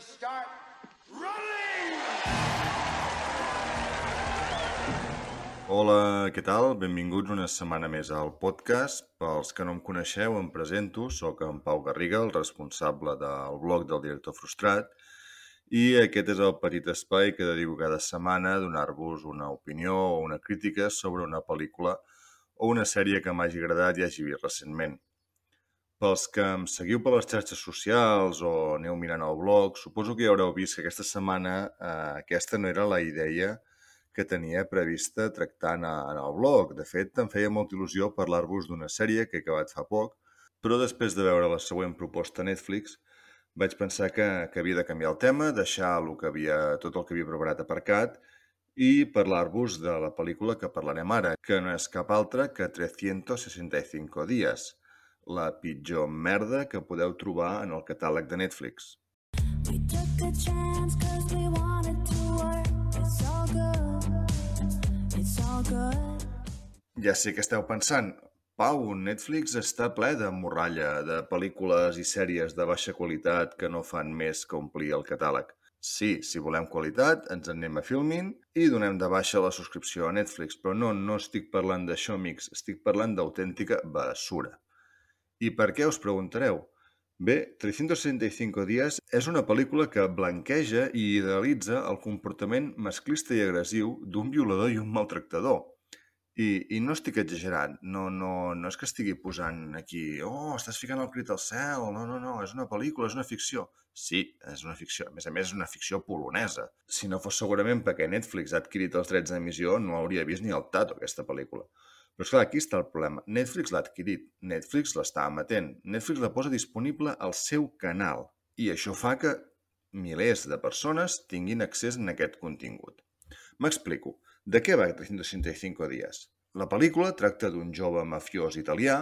start running! Hola, què tal? Benvinguts una setmana més al podcast. Pels que no em coneixeu, em presento. Soc en Pau Garriga, el responsable del blog del director frustrat. I aquest és el petit espai que dedico cada setmana a donar-vos una opinió o una crítica sobre una pel·lícula o una sèrie que m'hagi agradat i hagi vist recentment. Pels que em seguiu per les xarxes socials o aneu mirant el blog, suposo que ja haureu vist que aquesta setmana eh, aquesta no era la idea que tenia prevista tractar en, en el blog. De fet, em feia molta il·lusió parlar-vos d'una sèrie que he acabat fa poc, però després de veure la següent proposta a Netflix, vaig pensar que, que havia de canviar el tema, deixar el que havia, tot el que havia preparat aparcat i parlar-vos de la pel·lícula que parlarem ara, que no és cap altra que 365 dies, la pitjor merda que podeu trobar en el catàleg de Netflix. We took a chance cause we wanted to work. It's all good. It's all good. Ja sé que esteu pensant, Pau, Netflix està ple de morralla, de pel·lícules i sèries de baixa qualitat que no fan més que omplir el catàleg. Sí, si volem qualitat, ens en anem a Filmin i donem de baixa la subscripció a Netflix, però no, no estic parlant d'això, amics, estic parlant d'autèntica basura. I per què us preguntareu? Bé, 365 dies és una pel·lícula que blanqueja i idealitza el comportament masclista i agressiu d'un violador i un maltractador. I, I no estic exagerant, no, no, no és que estigui posant aquí oh, estàs ficant el crit al cel, no, no, no, és una pel·lícula, és una ficció. Sí, és una ficció, a més a més és una ficció polonesa. Si no fos segurament perquè Netflix ha adquirit els drets d'emissió, no hauria vist ni el tato aquesta pel·lícula. Però esclar, aquí està el problema. Netflix l'ha adquirit, Netflix l'està emetent, Netflix la posa disponible al seu canal i això fa que milers de persones tinguin accés a aquest contingut. M'explico. De què va 365 dies? La pel·lícula tracta d'un jove mafiós italià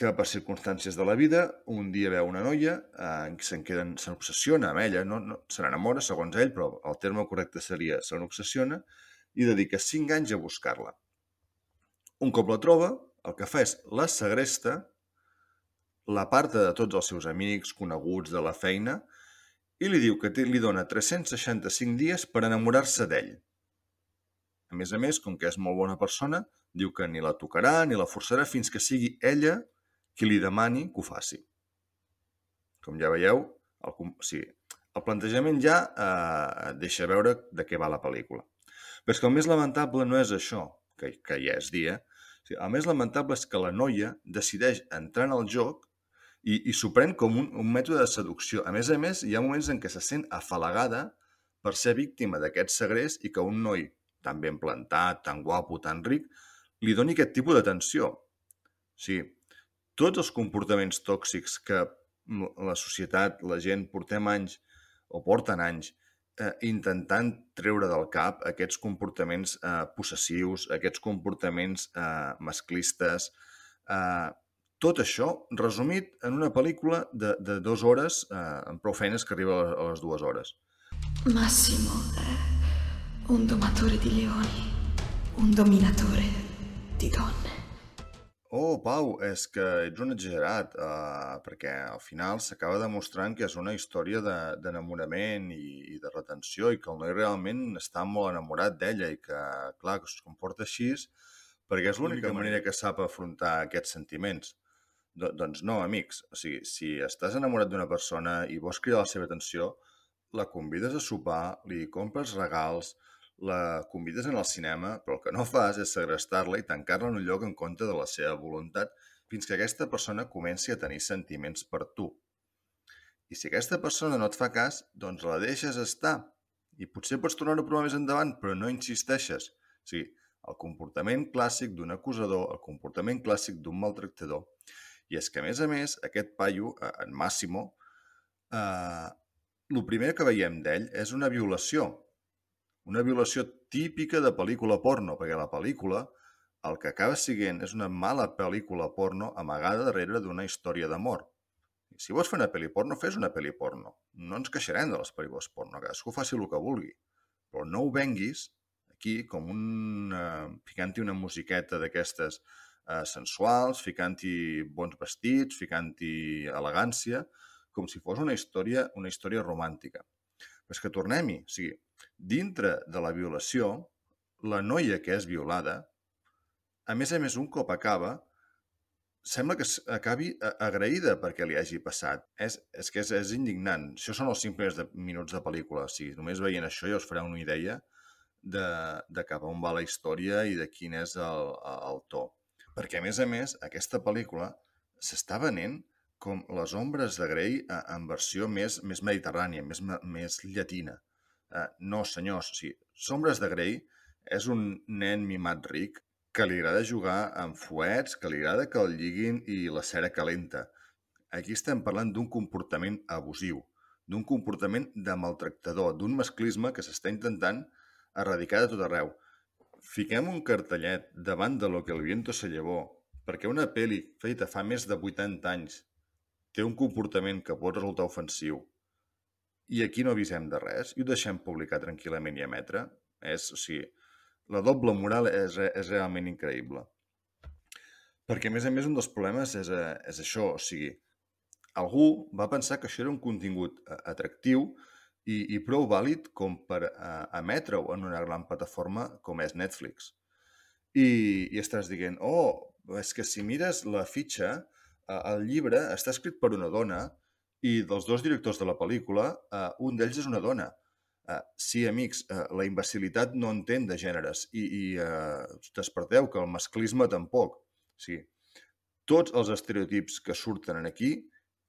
que per circumstàncies de la vida un dia veu una noia, eh, se'n queden, se n'obsessiona amb ella, no, no, se n'enamora segons ell, però el terme correcte seria se n'obsessiona, i dedica 5 anys a buscar-la. Un cop la troba, el que fa és la segresta, l'aparta de tots els seus amics, coneguts de la feina, i li diu que li dona 365 dies per enamorar-se d'ell. A més a més, com que és molt bona persona, diu que ni la tocarà ni la forçarà fins que sigui ella qui li demani que ho faci. Com ja veieu, el, sigui, el plantejament ja eh, deixa veure de què va la pel·lícula. Però és que el més lamentable no és això, que, que ja és dia. O sigui, el més lamentable és que la noia decideix entrar en el joc i, i s'ho pren com un, un mètode de seducció. A més a més, hi ha moments en què se sent afalagada per ser víctima d'aquest segrest i que un noi tan ben plantat, tan guapo, tan ric, li doni aquest tipus d'atenció. O sigui, tots els comportaments tòxics que la societat, la gent, portem anys o porten anys eh, intentant treure del cap aquests comportaments eh, possessius, aquests comportaments eh, masclistes, eh, tot això resumit en una pel·lícula de, de dues hores, eh, amb prou feines que arriba a les- dues hores. Massimo è un domatore di leoni, un dominatore di donne. Oh, Pau, és que ets un exagerat, uh, perquè al final s'acaba demostrant que és una història de- d'enamorament i, i de retenció i que el noi realment està molt enamorat d'ella i que, clar, que es comporta així perquè és l'única manera que sap afrontar aquests sentiments. Do doncs no, amics. O sigui, si estàs enamorat d'una persona i vols cridar la seva atenció, la convides a sopar, li compres regals, la convides en el cinema, però el que no fas és segrestar-la i tancar-la en un lloc en contra de la seva voluntat fins que aquesta persona comenci a tenir sentiments per tu. I si aquesta persona no et fa cas, doncs la deixes estar. I potser pots tornar a provar més endavant, però no insisteixes. O sigui, el comportament clàssic d'un acusador, el comportament clàssic d'un maltractador. I és que, a més a més, aquest paio, eh, en Massimo, eh, el primer que veiem d'ell és una violació. Una violació típica de pel·lícula porno, perquè la pel·lícula el que acaba siguent és una mala pel·lícula porno amagada darrere d'una història d'amor. Si vols fer una pel·li porno, fes una pel·li porno. No ens queixarem de les pel·lícules porno, cadascú faci el que vulgui. Però no ho venguis aquí com un... Eh, ficant-hi una musiqueta d'aquestes eh, sensuals, ficant-hi bons vestits, ficant-hi elegància, com si fos una història, una història romàntica. Però és que tornem-hi. O sigui, dintre de la violació, la noia que és violada, a més a més, un cop acaba, sembla que acabi agraïda perquè li hagi passat. És, és que és, és indignant. Això són els cinc primers de, minuts de pel·lícula. Sigui, només veient això ja us farà una idea de, de cap on va la història i de quin és el, el to. Perquè, a més a més, aquesta pel·lícula s'està venent com les ombres de Grey en versió més, més mediterrània, més, més llatina. Eh, no, senyors, o sigui, Sombres de Grey és un nen mimat ric que li agrada jugar amb fuets, que li agrada que el lliguin i la cera calenta. Aquí estem parlant d'un comportament abusiu, d'un comportament de maltractador, d'un masclisme que s'està intentant erradicar de tot arreu. Fiquem un cartellet davant de lo que el viento se llevó, perquè una pel·li feta fa més de 80 anys té un comportament que pot resultar ofensiu i aquí no avisem de res i ho deixem publicar tranquil·lament i emetre, és, o sigui, la doble moral és, és realment increïble. Perquè, a més a més, un dels problemes és, és això, o sigui, algú va pensar que això era un contingut eh, atractiu i, i prou vàlid com per eh, emetre-ho en una gran plataforma com és Netflix. I, i estàs dient, oh, és que si mires la fitxa, eh, el llibre està escrit per una dona i dels dos directors de la pel·lícula, eh, un d'ells és una dona. Uh, sí, amics, uh, la imbecilitat no entén de gèneres i, i uh, desperteu que el masclisme tampoc. Sigui, tots els estereotips que surten en aquí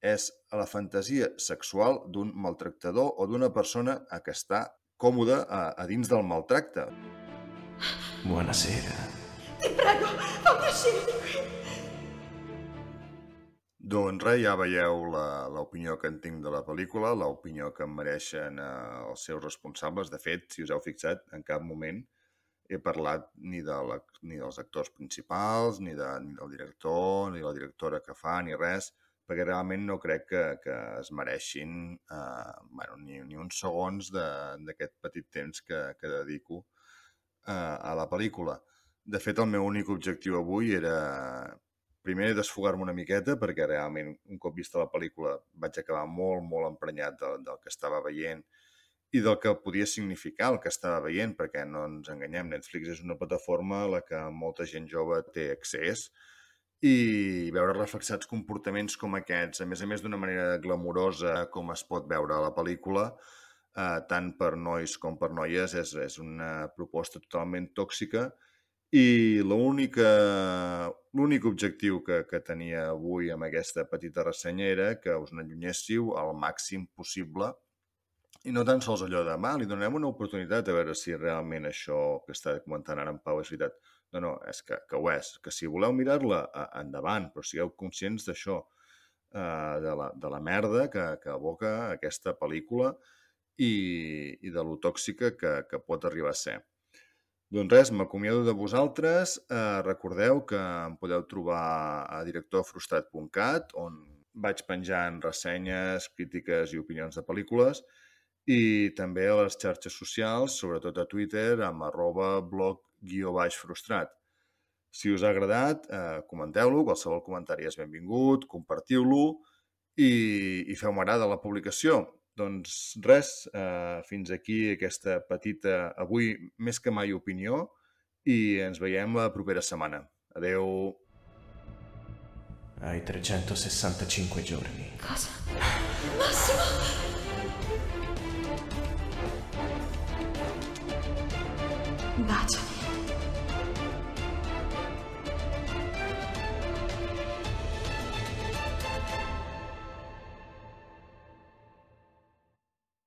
és la fantasia sexual d'un maltractador o d'una persona a que està còmoda a, a dins del maltracte. Buonasera. Ti prego, fammi uscire di qui. Doncs res, ja veieu l'opinió que en tinc de la pel·lícula, l'opinió que em mereixen eh, els seus responsables. De fet, si us heu fixat, en cap moment he parlat ni, de la, ni dels actors principals, ni, de, ni del director, ni la directora que fa, ni res, perquè realment no crec que, que es mereixin eh, bueno, ni, ni uns segons d'aquest petit temps que, que dedico eh, a la pel·lícula. De fet, el meu únic objectiu avui era primer desfogar-me una miqueta perquè realment un cop vista la pel·lícula vaig acabar molt, molt emprenyat del, del que estava veient i del que podia significar el que estava veient, perquè no ens enganyem, Netflix és una plataforma a la que molta gent jove té accés i veure reflexats comportaments com aquests, a més a més d'una manera glamurosa com es pot veure a la pel·lícula, eh, tant per nois com per noies, és, és una proposta totalment tòxica i l'únic objectiu que, que tenia avui amb aquesta petita ressenya era que us n'allunyéssiu al màxim possible i no tan sols allò de, va, li donem una oportunitat a veure si realment això que està comentant ara en Pau és veritat. No, no, és que, que ho és. Que si voleu mirar-la, endavant, però sigueu conscients d'això, eh, de, la, de la merda que, que aboca aquesta pel·lícula i, i de lo tòxica que, que pot arribar a ser. Doncs res, m'acomiado de vosaltres. Eh, recordeu que em podeu trobar a directorfrustrat.cat, on vaig penjant ressenyes, crítiques i opinions de pel·lícules, i també a les xarxes socials, sobretot a Twitter, amb arroba blog guió baix frustrat. Si us ha agradat, eh, comenteu-lo, qualsevol comentari és benvingut, compartiu-lo i, i feu-me agrada la publicació. Doncs res, eh, fins aquí aquesta petita, avui més que mai opinió, i ens veiem la propera setmana. Adeu. Hai 365 giorni. Cosa? Massimo!